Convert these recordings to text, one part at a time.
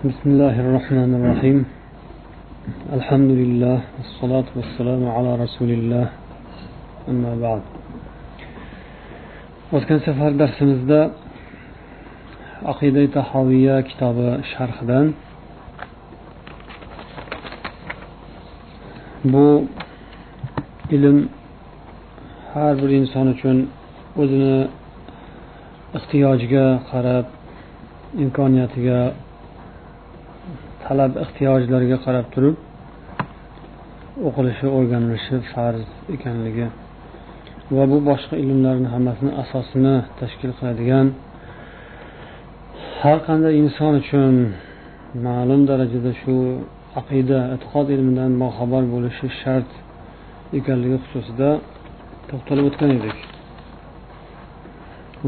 بسم الله الرحمن الرحيم الحمد لله والصلاة والسلام على رسول الله أما بعد o'tgan safar darsimizda aqida tahoviya kitobi sharhidan bu ilm har bir inson uchun o'zini ehtiyojiga qarab imkoniyatiga talab ehtiyojlariga qarab turib o'qilishi o'rganilishi farz ekanligi va bu boshqa ilmlarni hammasini asosini tashkil qiladigan har qanday inson uchun ma'lum darajada shu aqida e'tiqod ilmidan boxabar bo'lishi shart ekanligi xususida to'xtalib o'tgan edik.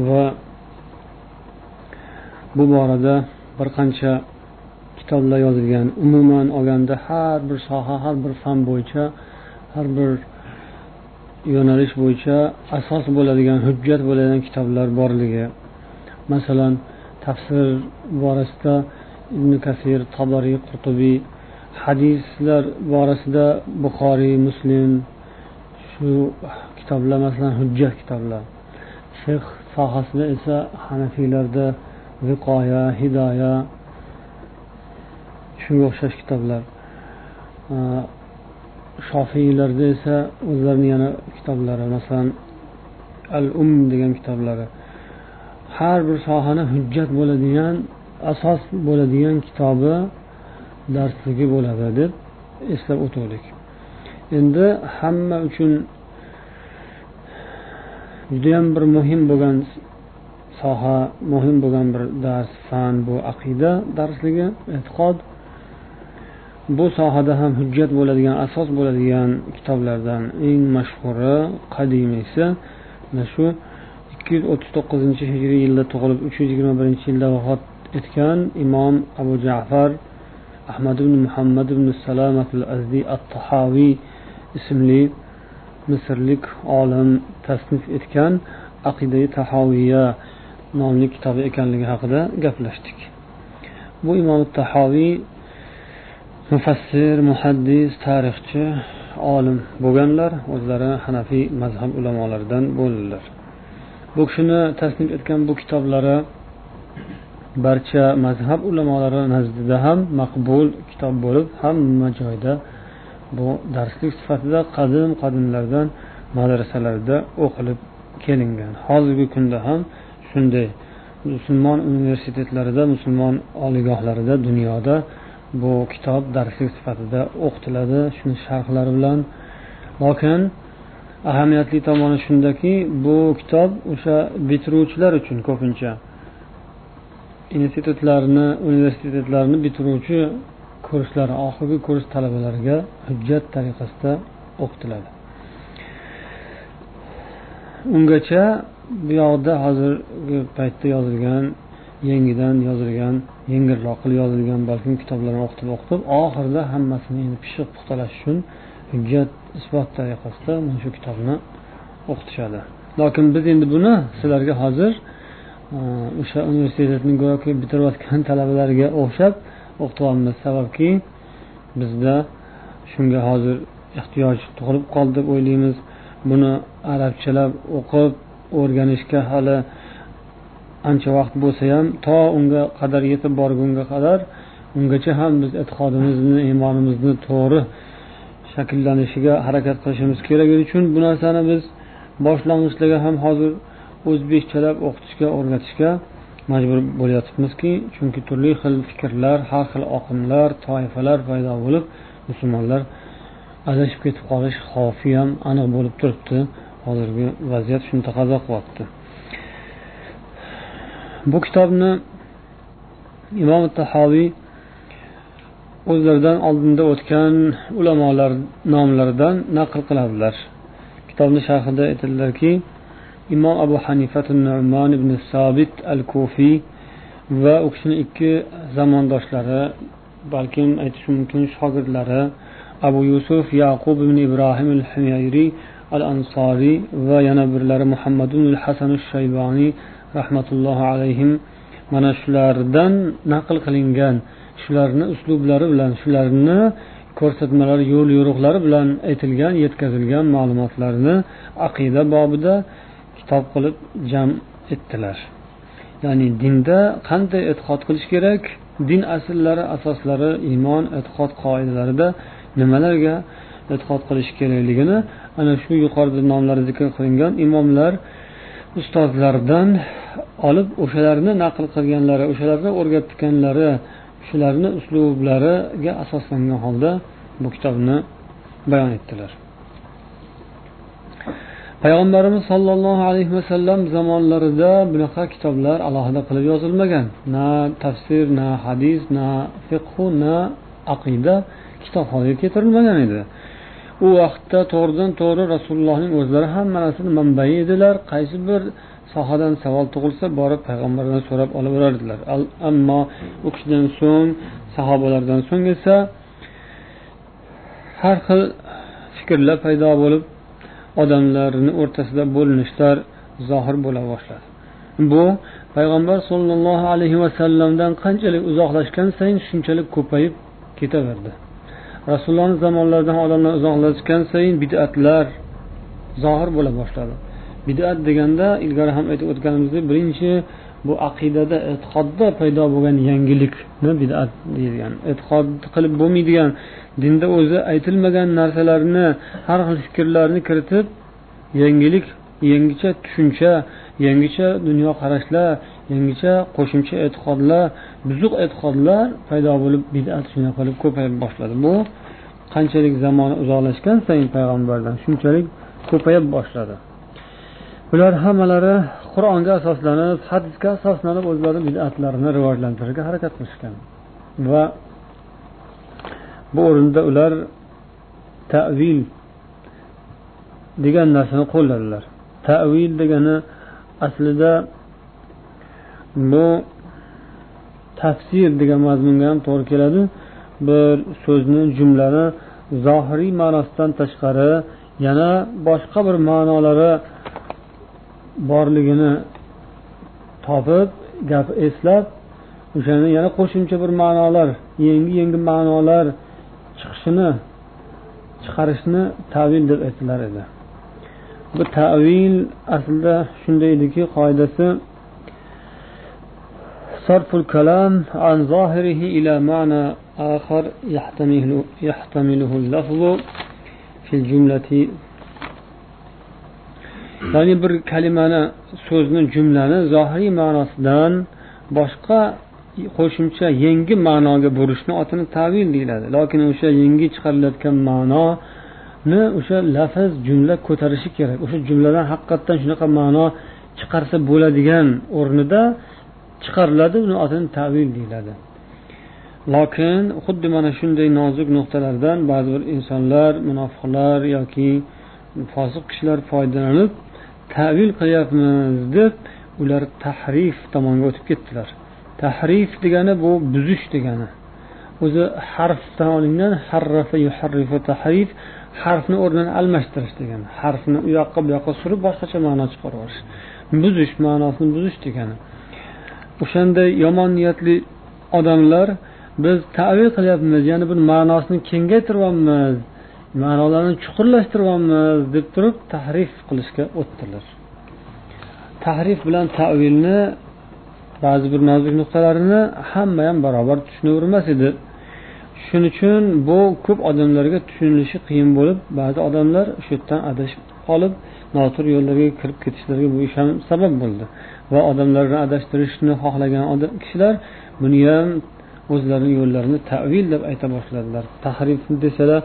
Va bu borada bir qancha kitoblar yozilgan. Umuman olganda har bir soha har bir fan bo'yicha har bir yo'nalish bo'yicha asos bo'ladigan hujjat bo'ladigan kitoblar borligi. Masalan tafsir borasida ibn kasir tobariy qurtubiy hadislar borasida buxoriy muslim shu kitoblar masalan hujjat kitoblar. Fiqh sohasida esa hanafiylarda viqoya hidoya shunga o'xshash kitoblar. Shofiylarda esa o'zlarini yana kitoblari masalan al um degan kitoblari. Har bir sohani hujjat bo'ladigan asos bo'ladigan kitobi darsligi bo'ladi deb eslab o'tuvdik endi hamma uchun judayam bir muhim bo'lgan soha muhim bo'lgan bir dars fan bu aqida darsligi e'tiqod bu sohada ham hujjat bo'ladigan asos bo'ladigan kitoblardan eng mashhuri qadimiysi mana shu ikki yuz o'ttiz to'qqizinchi hijriy yilda tug'ilib uch yuz yigirma birinchi yilda vafot etgan imom abu jafar ahmad ibn muhammad ibn salamat al azdi at tahaviy ismli misrlik olim tasnif etgan aqidai tahoviya nomli kitobi ekanligi haqida gaplashdik. Bu imom tahoviy mufassir muhaddis tarixchi olim bo'lganlar o'zlari hanafiy mazhab ulamolaridan bo'ldilar. Bu kishini tasnif etgan bu kitoblari barcha mazhab ulamolari nazdida ham maqbul kitob bo'lib hamma joyda bu darslik sifatida qadim qadimlardan madrasalarda o'qilib kelingan. Hozirgi kunda ham shunday. Musulmon universitetlarida musulmon oliygohlarida dunyoda bu kitob darslik sifatida o'qitiladi shuni sharhlari bilan. Lokin ahamiyatli tomoni shundaki bu kitob o'sha bitiruvchilar uchun ko'pincha institutlarni universitetlarni bitiruvchi kurslari oxirgi kurs talabalariga hujjat tariqasida o'qitiladi. Ungacha bu yoqda hozirgi paytda yozilgan yangidan yozilgan yengilroq qilib yozilgan balkim kitoblarni o'qitib o'qitib oxirida hammasini endi pishiq puxtalash uchun hujjat isbot tariqasida mana shu kitobni o'qitishadi. Lokin biz endi buni sizlarga hozir e, o'sha universitetni go'yoki bitirayotgan talabalarga o'xshab o'qityapmiz sababki bizda shunga hozir ehtiyoj tug'ilib qoldi deb o'ylaymiz. Buni arabchalab o'qib o'rganishga hali ancha vaqt bo'lsa ham to unga qadar yetib borgunga qadar ungacha ham biz e'tiqodimizni iymonimizni to'g'ri shakllanishiga harakat qilishimiz keragi uchun bu narsani biz boshlang'ichlarga ham hozir o'zbekchalab o'qitishga o'rgatishga majbur bo'lyapmizki chunki turli xil fikrlar har xil oqimlar toifalar paydo bo'lib musulmonlar adashib ketib qolish xavfi ham aniq bo'lib turibdi. Hozirgi vaziyat shuni taqozo qilyapti bu kitobni imom tahoviy o'zlaridan oldinda o'tgan ulamolar nomlaridan naql qiladilar. Kitobni sharhida aytadilarki imom abu hanifat nu'man ibn sobit al kufiy va u kishini ikki zamondoshlari balkim aytish mumkin shogirdlari abu yusuf yaqub ibn ibrohim al himyayriy al ansoriy va yana birlari muhammadul hasan shayboniy rahmatullohi alayhim. Mana shulardan naql qilingan shularni uslublari bilan shularni ko'rsatmalari yo'l yo'riqlari bilan aytilgan yetkazilgan ma'lumotlarni aqida bobida kitob qilib jam etdilar. Ya'ni dinda qanday e'tiqod qilish kerak? Din asllari asoslari iymon e'tiqod qoidalarida nimalarga e'tiqod qilish kerakligini ana shu yuqorida nomlari zikr qilingan imomlar ustozlardan olib o'shalarni naql qilganlari o'shalarni o'rgatganlari shularni uslublariga asoslangan holda bu kitobni bayon etdilar. Payg'ambarimiz sollallohu alayhi vasallam zamonlarida bunaqa kitoblar alohida qilib yozilmagan. Na tafsir na hadis na fiqhu na aqida kitob keltirilmagan edi. U vaqtda to'g'ridan to'g'ri rasulullohning o'zlari hamma narsani manbai edilar. Qaysi bir sohadan savol tug'ilsa borib payg'ambardan so'rab olaverardilar. Ammo u kishidan so'ng sahobalardan so'ng esa har xil fikrlar paydo bo'lib odamlarni o'rtasida bo'linishlar zohir bo'la boshladi. Bu payg'ambar sollallohu alayhi vasallamdan qanchalik uzoqlashgan sayin shunchalik ko'payib ketaverdi. Rasulullohni zamonlaridan odamlar uzoqlashgan sayin bidatlar zohir bo'la boshladi. Bidat deganda ilgari ham aytib o'tganimizdek birinchi bu aqidada e'tiqodda paydo bo'lgan yangilikni bidat deyilgan. E'tiqod qilib bo'lmaydigan dinda o'zi aytilmagan narsalarni har xil fikrlarni kiritib yangilik yangicha tushuncha yangicha dunyoqarashlar yangicha qo'shimcha e'tiqodlar buzuq e'tiqodlar paydo bo'lib bidat shunaqa qilib ko'payib boshladi. Bu qanchalik zamoni uzoqlashgan sayin payg'ambardan shunchalik ko'payib boshladi. Bular hammalari qur'onga asoslanib hadisga asoslanib o'zlari bidatlarini rivojlantirishga harakat qilishgan. Va bu o'rinda ular tavil degan narsani qo'lladilar. Tavil degani aslida bu tafsir degan mazmunga ham to'g'ri keladi. Bir so'zni jumlani zohiriy ma'nosidan tashqari yana boshqa bir ma'nolari borligini topib gap eslab o'shani yana qo'shimcha bir ma'nolar yangi yangi ma'nolar chiqishini chiqarishni tavil deb aytilar edi. Bu tavil aslida shunday ediki qoidasi صرف الكلام عن ظاهره إلى معنى آخر يحتمله, يحتمله اللفظ في الجملة ya'ni bir kalimani so'zni jumlani zohiriy ma'nosidan boshqa qo'shimcha yangi ma'noga burishni otini tavil deyiladi lokin o'sha yangi chiqarilayotgan ma'noni o'sha lafz jumla ko'tarishi kerak o'sha jumladan haqiqatdan shunaqa ma'no chiqarsa bo'ladigan o'rnida chiqariladi uni otini tavil deyiladi. Lokin xuddi mana shunday nozik nuqtalardan ba'zi bir insonlar munofiqlar yoki fosiq kishilar foydalanib tavil qilyapmiz deb ular tahrif tomonga o'tib ketdilar. Tahrif degani bu buzish degani. O'zi harfdan olingan harrafa yuharrifu tahrif harfni o'rnini almashtirish degani. Harfni u yoqqa bu yoqqa surib boshqacha ma'no chiqarib yuborish buzish ma'nosini buzish degani. O'shanday yomon niyatli odamlar biz tavil qilyapmiz ya'ni buni ma'nosini kengaytiryapmiz ma'nolarni chuqurlashtiryapmiz deb turib tahrif qilishga o'tdilar. Tahrif bilan tavilni ba'zi bir nozik nuqtalarini hamma ham barobar tushunavermas edi. Shuning uchun bu ko'p odamlarga tushunilishi qiyin bo'lib ba'zi odamlar shu yerdan adashib qolib noto'g'ri yo'llarga kirib ketishlariga bu ish ham sabab bo'ldi. Va odamlarni adashtirishni xohlagan kishilar buni ham o'zlarini yo'llarini tavil deb ayta boshladilar. Tahrif desalar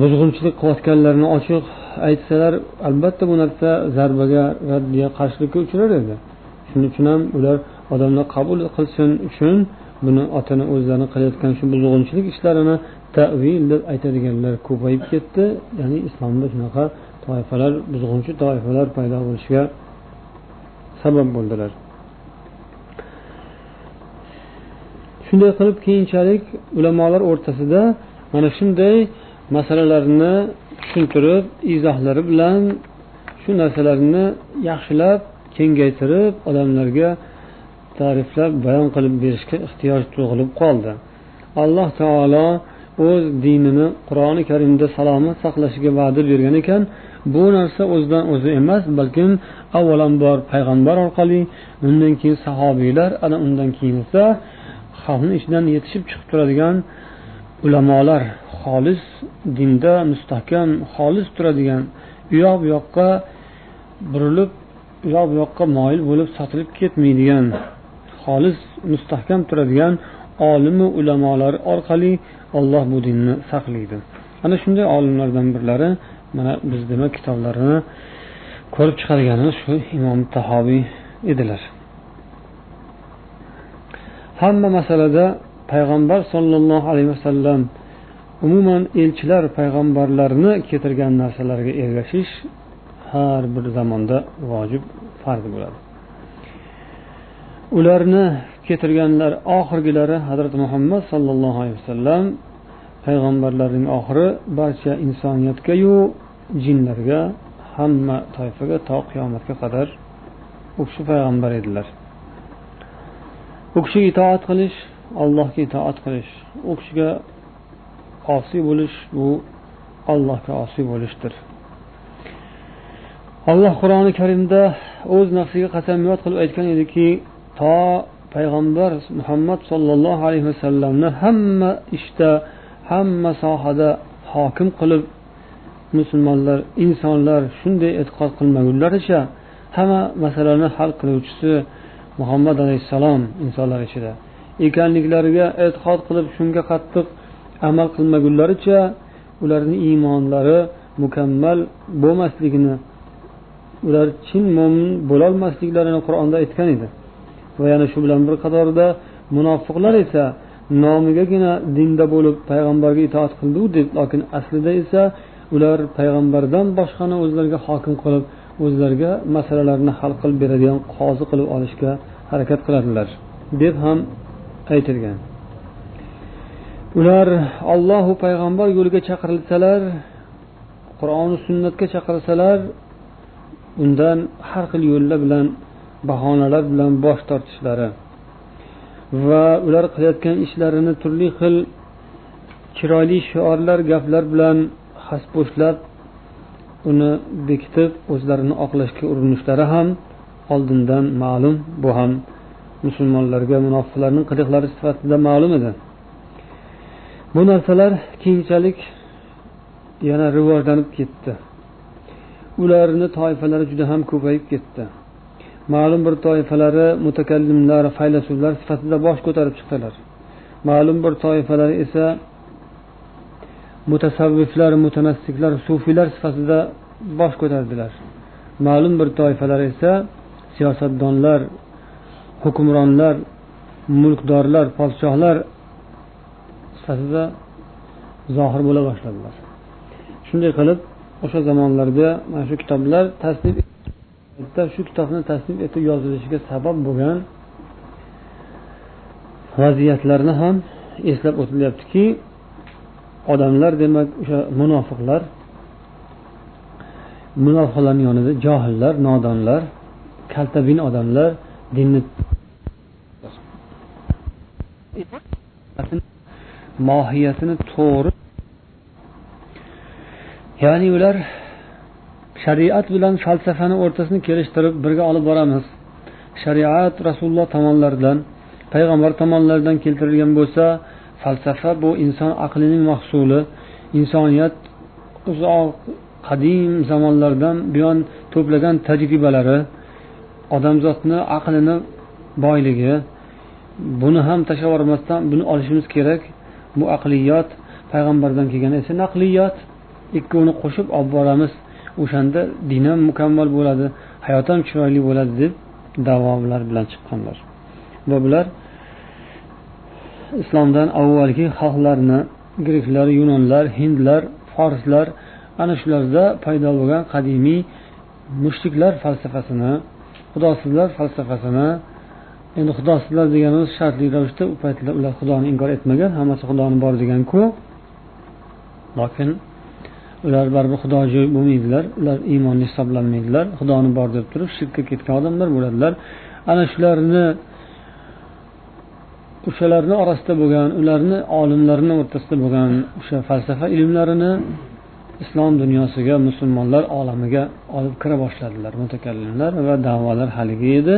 buzg'unchilik qilayotganlarini ochiq aytsalar albatta bu narsa zarbaga raddiya qarshilikka uchrar edi. Shuning uchun ham ular odamlar qabul qilsin uchun buni otini o'zlarini qilayotgan shu buzg'unchilik ishlarini tavil deb aytadiganlar ko'payib ketdi. Ya'ni islomda shunaqa toifalar buzg'unchi toifalar paydo bo'lishiga sabab bo'ldilar. Shunday qilib keyinchalik ulamolar o'rtasida mana shunday masalalarni tushuntirib izohlari bilan shu narsalarni yaxshilab kengaytirib odamlarga ta'riflab bayon qilib berishga ehtiyoj tug'ilib qoldi. Alloh taolo o'z dinini qur'oni karimda salomat saqlashiga va'da bergan ekan. Bu narsa o'zidan o'zi emas balkim avvalambor payg'ambar orqali undan keyin sahobiylar ana undan keyin esa xalqni ichidan yetishib chiqib turadigan ulamolar xolis dinda mustahkam xolis turadigan u yoq bu yoqqa burilib u yoq bu yoqqa moyil bo'lib sotilib ketmaydigan xolis mustahkam turadigan olimi ulamolar orqali olloh bu dinni saqlaydi. Ana shunday olimlardan birlari mana biz demak kitoblarini ko'rib chiqarganimiz shu imom tahobiy edilar. Hamma masalada payg'ambar sollallohu alayhi vasallam umuman elchilar payg'ambarlarni keltirgan narsalarga ergashish har bir zamonda vojib farz bo'ladi. Ularni keltirganlar oxirgilari hazrati muhammad sollallohu alayhi vasallam payg'ambarlarning oxiri barcha insoniyatgayu jinlarga hamma toifaga to qiyomatga qadar u kishi payg'ambar edilar. U kishiga itoat qilish allohga itoat qilish u kishiga osiy bo'lish bu allohga osiy bo'lishdir. Alloh qur'oni karimda o'z nafsiga qasamyod qilib aytgan ediki to payg'ambar muhammad sollallohu alayhi vasallamni hamma ishda hamma sohada hokim qilib musulmonlar insonlar shunday e'tiqod qilmagunlaricha hamma masalalarni hal qiluvchisi muhammad alayhissalom insonlar ichida. Ekanliklariga e'tiqod qilib shunga qattiq amal qilmagunlaricha ularni iymonlari mukammal bo'lmasligini ular chin mo'min bo'lolmasliklarini qur'onda aytgan edi. Va yana shu bilan bir qatorda munofiqlar esa nomigagina dinda bo'lib payg'ambarga itoat qildiu deb lekin aslida esa ular payg'ambardan boshqani o'zlariga hokim qilib o'zlariga masalalarni hal qilib beradigan qozi qilib olishga harakat qiladilar deb ham aytilgan. Ular ollohu payg'ambar yo'liga chaqirilsalar qur'oni sunnatga chaqirsalar undan har xil yo'llar bilan bahonalar bilan bosh tortishlari va ular qilayotgan ishlarini turli xil chiroyli shiorlar gaplar bilan xaspo'shlab uni bekitib o'zlarini oqlashga urinishlari ham oldindan ma'lum. Bu ham musulmonlarga munofiqlarning qiliqlari sifatida ma'lum edi. Bu narsalar keyinchalik yana rivojlanib ketdi. Ularni toifalari juda ham ko'payib ketdi. Ma'lum bir toifalari mutakallimlar faylasuflar sifatida bosh ko'tarib chiqdilar. Ma'lum bir toifalari esa mutasavviflar mutanassiklar sufiylar sifatida bosh ko'tardilar. Ma'lum bir toifalar esa siyosatdonlar hukmronlar mulkdorlar podshohlar sifatida zohir bo'la boshladilar. Shunday qilib o'sha zamonlarda mana shu kitoblar tasnif shu kitobni tasnif etib yozilishiga sabab bo'lgan vaziyatlarni ham eslab o'tilyaptiki odamlar demak o'sha munofiqlar munofiqlarni yonida johillar nodonlar kaltabin odamlar dinni mohiyatini to'g'ri ya'ni ular shariat bilan falsafani o'rtasini kelishtirib birga olib boramiz. Shariat rasululloh tomonlaridan payg'ambar tomonlaridan keltirilgan bo'lsa falsafa bu inson aqlining mahsuli insoniyat uzoq qadim zamonlardan buyon to'plagan tajribalari odamzodni aqlini boyligi buni ham tashlab buni olishimiz kerak. Bu aqliyot payg'ambardan kelgan esa naqliyot. Ikkovini qo'shib olib boramiz. O'shanda din ham mukammal bo'ladi hayot ham chiroyli bo'ladi deb davolar bilan chiqqanlar. Va bular islomdan avvalgi xalqlarni greklar yunonlar hindlar forslar ana shularda paydo bo'lgan qadimiy mushriklar falsafasini xudosizlar falsafasini endi xudosizlar deganimiz shartli ravishda u paytlar ular xudoni inkor etmagan hammasi xudoni bor deganku lokin ular baribir xudojo'y bo'lmaydilar. Ular iymonli hisoblanmaydilar. Xudoni bor deb turib shirkka ketgan odamlar bo'ladilar. Ana shularni o'shalarni orasida bo'lgan ularni olimlarni o'rtasida bo'lgan o'sha falsafa ilmlarini islom dunyosiga musulmonlar olamiga olib kira boshladilar. Mutakallimlar va davolar haligi edi.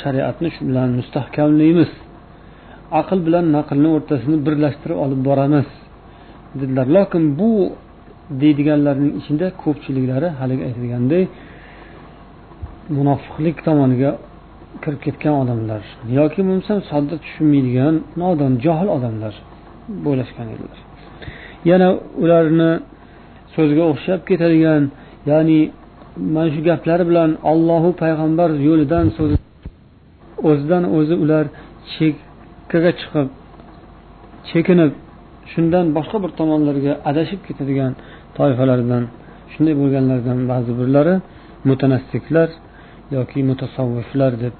Shariatni shu bilan mustahkamlaymiz. Aql bilan naqlni o'rtasini birlashtirib olib boramiz dedilar. Lokin bu deydiganlarning ichida ko'pchiliklari haligi aytilganday munofiqlik tomoniga kirib ketgan odamlar yoki bo'lmasam sodda tushunmaydigan nodon johil odamlar bo'lishgan edilar. Yana ularni so'ziga o'xshab ketadigan ya'ni mana shu gaplari bilan ollohu payg'ambar yo'lidan so'z o'zidan o'zi ular chekkaga chiqib chekinib shundan boshqa bir tomonlarga adashib ketadigan toifalardan shunday bo'lganlardan ba'zi birlari mutanassiklar yoki mutasavviflar deb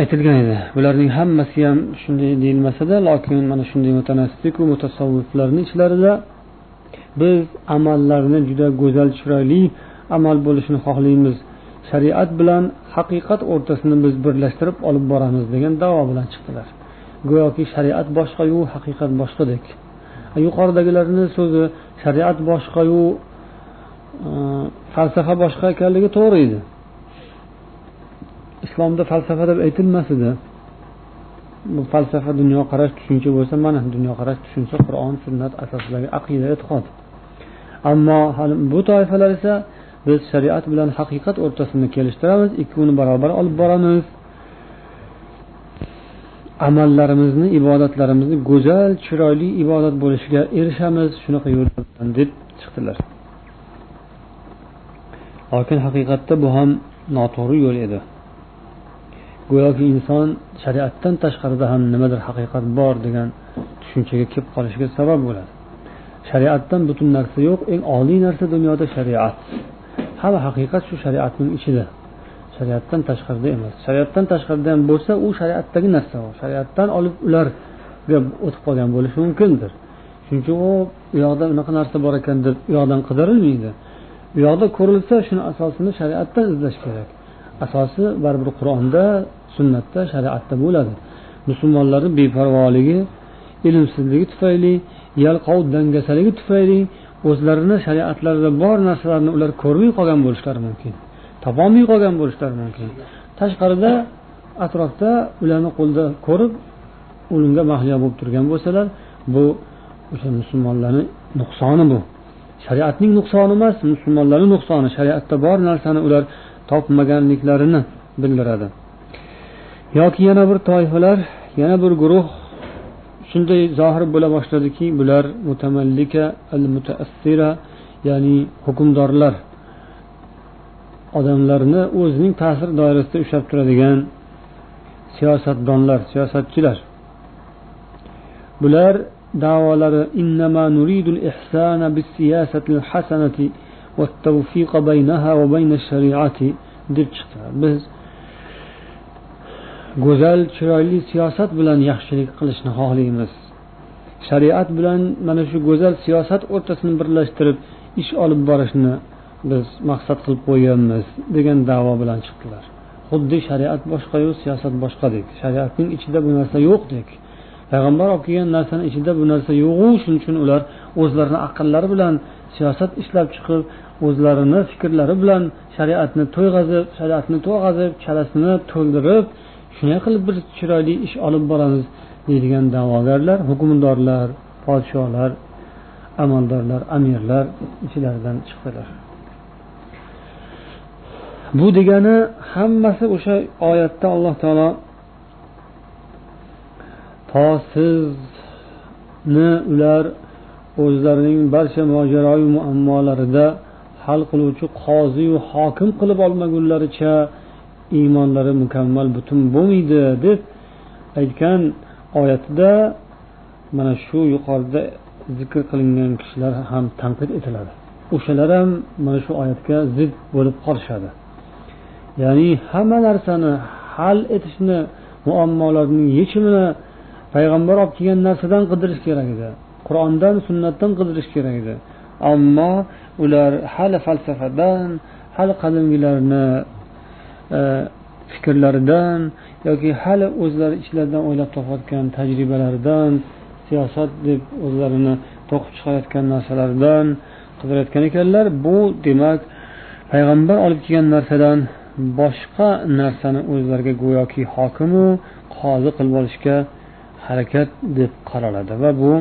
aytilgan edi. Bularning hammasi ham shunday deyilmasada lokin mana shunday mutanassiku mutasavviflarni ichlarida biz amallarni juda go'zal chiroyli amal bo'lishini xohlaymiz. Shariat bilan haqiqat o'rtasini biz birlashtirib olib boramiz degan davo bilan chiqdilar. Go'yoki shariat boshqayu haqiqat boshqadek. Yuqoridagilarni so'zi shariat boshqayu e, falsafa boshqa ekanligi to'g'ri edi. Islomda falsafa deb aytilmas edi. Bu falsafa dunyoqarash tushuncha bo'lsa mana dunyoqarash tushuncha qur'on sunnat asosidagi aqida e'tiqod. Ammo bu toifalar esa biz shariat bilan haqiqat o'rtasini kelishtiramiz ikkovini barobar olib boramiz. Amallarimizni ibodatlarimizni go'zal chiroyli ibodat bo'lishiga erishamiz shunaqa yo'l deb chiqdilar. Lokin haqiqatda bu ham noto'g'ri yo'l edi. Go'yoki inson shariatdan tashqarida ham nimadir haqiqat bor degan tushunchaga kelib qolishiga sabab bo'ladi. Shariatdan butun narsa yo'q eng oliy narsa dunyoda shariat. Hamma haqiqat shu shariatning ichida. Shariatdan tashqarida emas. Shariatdan tashqarida ham bo'lsa u shariatdagi narsa u. Shariatdan olib ularga o'tib qolgan bo'lishi mumkindir. Shuning uchun u u yoqda unaqa narsa bor ekan deb u yoqdan qidirilmaydi. U yoqda ko'rilsa shuni asosini shariatdan izlash kerak. Asosi baribir qur'onda sunnatda shariatda bo'ladi. Musulmonlarni beparvoligi ilmsizligi tufayli yalqov dangasaligi tufayli o'zlarini shariatlarida bor narsalarni ular ko'rmay qolgan bo'lishlari mumkin. Topolmay qolgan bo'lishlari mumkin. Tashqarida atrofda ularni qo'lida ko'rib o'limga mahliyo bo'lib turgan bo'lsalar bu o'sha musulmonlarni nuqsoni bu. Shariatning nuqsoni emas musulmonlarni nuqsoni. Shariatda bor narsani ular topmaganliklarini bildiradi. Yoki yana bir toifalar yana bir guruh shunday zohir bo'la boshladiki bular mutamallika al mutaassira ya'ni hukmdorlar. Odamlarni o'zining ta'sir doirasida ushlab turadigan siyosatdonlar siyosatchilar. Bular davolari innama nuridul ihsana bis siyasatil hasanati va tawfiq baynaha va bayna shariati deb chiqdi. Biz go'zal chiroyli siyosat bilan yaxshilik qilishni xohlaymiz shariat bilan mana shu go'zal siyosat o'rtasini birlashtirib ish olib borishni biz maqsad qilib qo'yganmiz degan davo bilan chiqdilar. Xuddi shariat boshqayu siyosat boshqadek shariatning ichida bu narsa yo'qdek payg'ambar olib kelgan narsani ichida bu narsa yo'qu shuning uchun ular o'zlarini aqllari bilan siyosat ishlab chiqib o'zlarini fikrlari bilan shariatni to'yg'azib shariatni to'yg'azib chalasini to'ldirib shunday qilib bir chiroyli ish olib boramiz deydigan da'vogarlar hukmdorlar podsholar amaldorlar amirlar ichlaridan chiqdilar. Bu degani hammasi o'sha oyatda alloh taolo to sizni ular o'zlarining barcha mojaroyu muammolarida hal qiluvchi qoziyu hokim qilib olmagunlaricha iymonlari mukammal butun bo'lmaydi deb aytgan oyatida mana shu yuqorida zikr qilingan kishilar ham tanqid etiladi. O'shalar ham mana shu oyatga zid bo'lib qolishadi. Ya'ni hamma narsani hal etishni muammolarning yechimini payg'ambar olib kelgan narsadan qidirish kerak edi. Qur'ondan sunnatdan qidirish kerak edi. Ammo ular hali falsafadan hali qadimgilarni e, fikrlaridan yoki hali o'zlari ichlaridan o'ylab topayotgan tajribalaridan siyosat deb o'zlarini to'qib chiqarayotgan narsalardan qidirayotgan ekanlar bu demak payg'ambar olib kelgan narsadan boshqa narsani o'zlariga go'yoki hokimu qozi qilib olishga harakat deb qaraladi. Va bu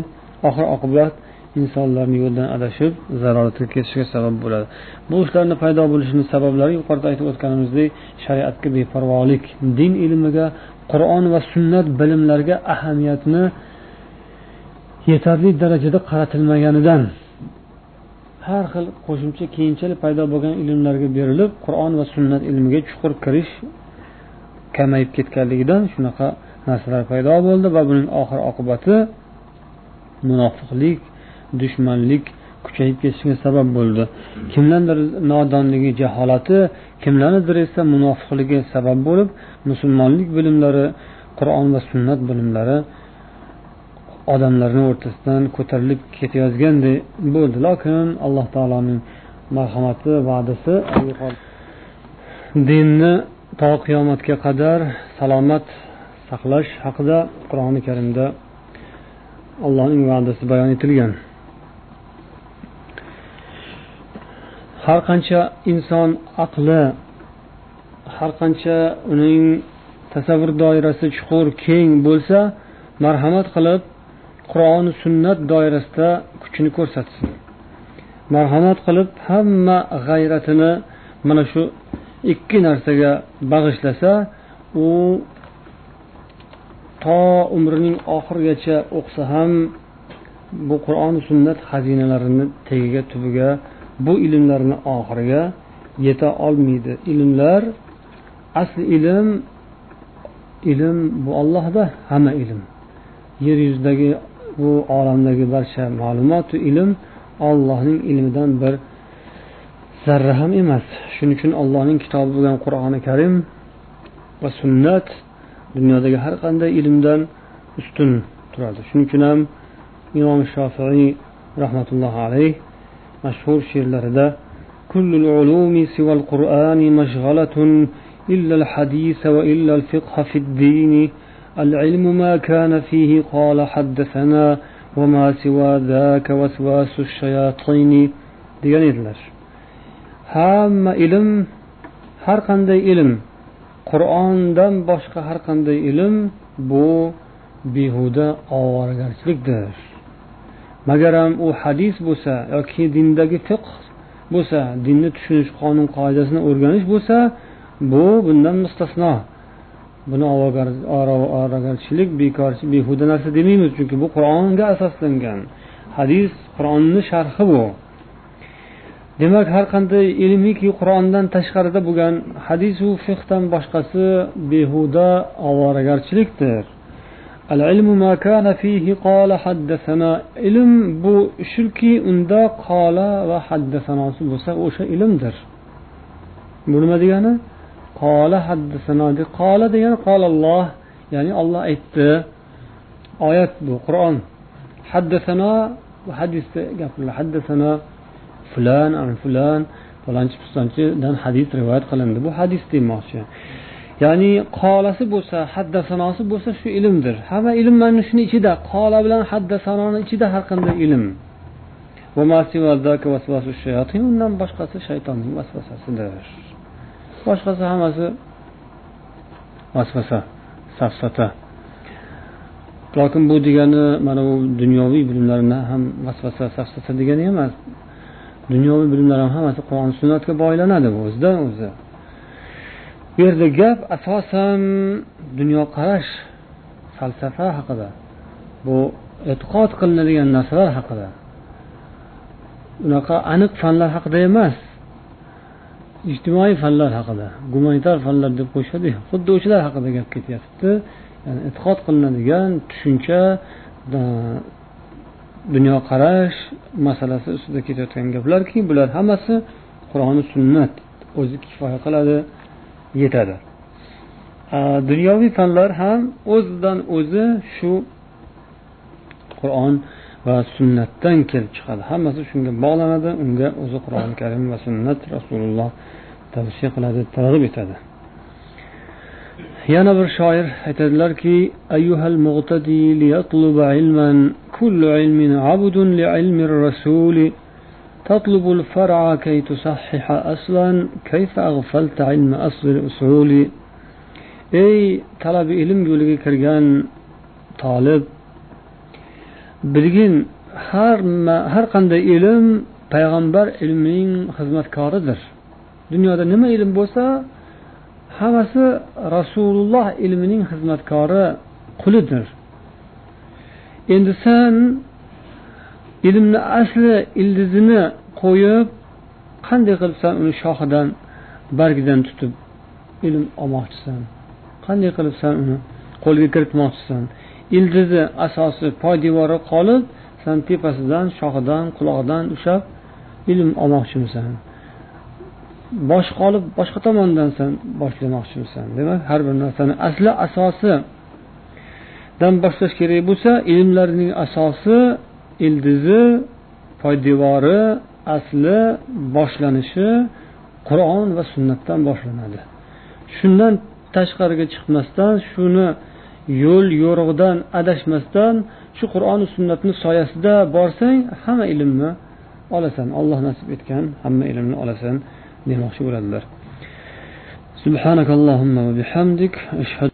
oxir oqibat insonlarni yo'ldan adashib zaroratga ketishiga sabab bo'ladi. Bu ishlarni paydo bo'lishini sabablari yuqorida aytib o'tganimizdek shariatga beparvolik din ilmiga qur'on va sunnat bilimlariga ahamiyatni yetarli darajada qaratilmaganidan har xil qo'shimcha keyinchalik paydo bo'lgan ilmlarga berilib qur'on va sunnat ilmiga chuqur kirish kamayib ketganligidan shunaqa narsalar paydo bo'ldi va buning oxir oqibati munofiqlik dushmanlik kuchayib ketishiga sabab bo'ldi. Kimlarnidir nodonligi jaholati kimlarnidir esa munofiqligi sabab bo'lib musulmonlik bilimlari qur'on va sunnat bilimlari odamlarni o'rtasidan ko'tarilib ketayotganday bo'ldi. Lokin alloh taoloning marhamati va'dasi dinni to qiyomatga qadar salomat saqlash haqida qur'oni karimda allohning va'dasi bayon etilgan. Har qancha inson aqli har qancha uning tasavvur doirasi chuqur keng bo'lsa marhamat qilib qur'oni sunnat doirasida kuchini ko'rsatsin. Marhamat qilib hamma g'ayratini mana shu ikki narsaga bag'ishlasa u to umrining oxirigacha o'qisa ham bu qur'oni sunnat xazinalarini tagiga tubiga bu ilmlarni oxiriga yeta olmaydi. Ilmlar asli ilm ilm bu ollohda hamma ilm. Yer yuzidagi bu olamdagi barcha ma'lumotu ilm ollohning ilmidan bir zarra ham emas shuning uchun allohning kitobi bo'lgan qur'oni karim va sunnat dunyodagi har qanday ilmdan ustun turadi shuning uchun ham imom shofiiy rahmatullohi alayh mashhur she'rlarida كل العلوم سوى القرآن مشغلة إلا الحديث وإلا الفقه في الدين العلم ما كان فيه قال حدثنا وما سوى ذاك وسواس الشياطين degan edilar hamma ilm har qanday ilm qur'ondan boshqa har qanday ilm bu behuda ovoragarchilikdir magaram u hadis bo'lsa yoki dindagi fiqh bo'lsa dinni tushunish qonun qoidasini o'rganish bo'lsa bu bundan mustasno Buni ovoragarchilik bekorchi behuda narsa demaymiz chunki bu qur'onga asoslangan hadis qur'onni sharhi bu. Demak har qanday ilmiki qur'ondan tashqarida bo'lgan hadisu fiqdan boshqasi behuda ovoragarchilikdir. Ilm bu shuki unda qola va haddasanosi bo'lsa o'sha ilmdir. Bu nima degani? Qola haddasano qola degani qololloh ya'ni olloh aytdi. Oyat bu qur'on. Haddasano hadisda gapirlar haddasano fulan an fulan falonchi pistonchidan hadis rivoyat qilindi. Bu hadis demoqchi. Ya'ni qolasi bo'lsa haddasanosi bo'lsa shu ilmdir. Hamma ilm mana shuni ichida qola bilan haddasanoni ichida har qanday ilm. Undan boshqasi shaytonning vasvasasidir. Boshqasi hammasi vasvasa safsata. Lokin bu degani mana bu dunyoviy bilimlarni ham vasvasa safsata degani emas. Dunyoviy bilimlar ham hammasi qur'on sunnatga bog'lanadi bu o'zidan o'zi. Bu yerda gap asosan dunyoqarash falsafa haqida bu e'tiqod qilinadigan narsalar haqida. Unaqa aniq fanlar haqida emas. Ijtimoiy fanlar haqida gumanitar fanlar deb qo'yishadi xuddi o'shalar haqida gap ketyapti. Ya'ni e'tiqod qilinadigan tushuncha dunyoqarash masalasi ustida ketayotgan gaplarki bular hammasi qur'oni sunnat o'zi kifoya qiladi yetadi. Dunyoviy fanlar ham o'zidan o'zi shu qur'on va sunnatdan kelib chiqadi hammasi shunga bog'lanadi unga o'zi qur'oni karim va sunnat rasululloh tavsiya qiladi targ'ib etadi yana bir shoir aytadilarki ayyuhal mug'tadi liyatluba ilman kullu ilmin abdun li ilmi rasuli تطلب الفرع كي تصحح أصلا كيف أغفلت علم أصل الأصول ey talabi ilm yo'liga kirgan tolib bilgin har har qanday ilm payg'ambar ilmining xizmatkoridir. Dunyoda nima ilm bo'lsa hammasi rasululloh ilmining xizmatkori qulidir. Endi sen ilmni asli ildizini qo'yib qanday qilib san uni shoxidan bargidan tutib ilm olmoqchisan? Qanday qilib san uni qo'lga kiritmoqchisan? Ildizi asosi poydevori qolib san tepasidan shoxidan qulog'idan ushlab ilm olmoqchimisan. Boshi qolib boshqa tomondan san boshlamoqchimisan demak har bir narsani asli asosidan boshlash kerak bo'lsa ilmlarning asosi ildizi poydevori asli boshlanishi qur'on va sunnatdan boshlanadi. Shundan tashqariga chiqmasdan shuni yo'l yo'rig'idan adashmasdan shu qur'oni sunnatni soyasida borsang hamma ilmni olasan alloh nasib etgan hamma ilmni olasan demoqchi bo'ladilar سبحانك اللهم وبحمدك أشهد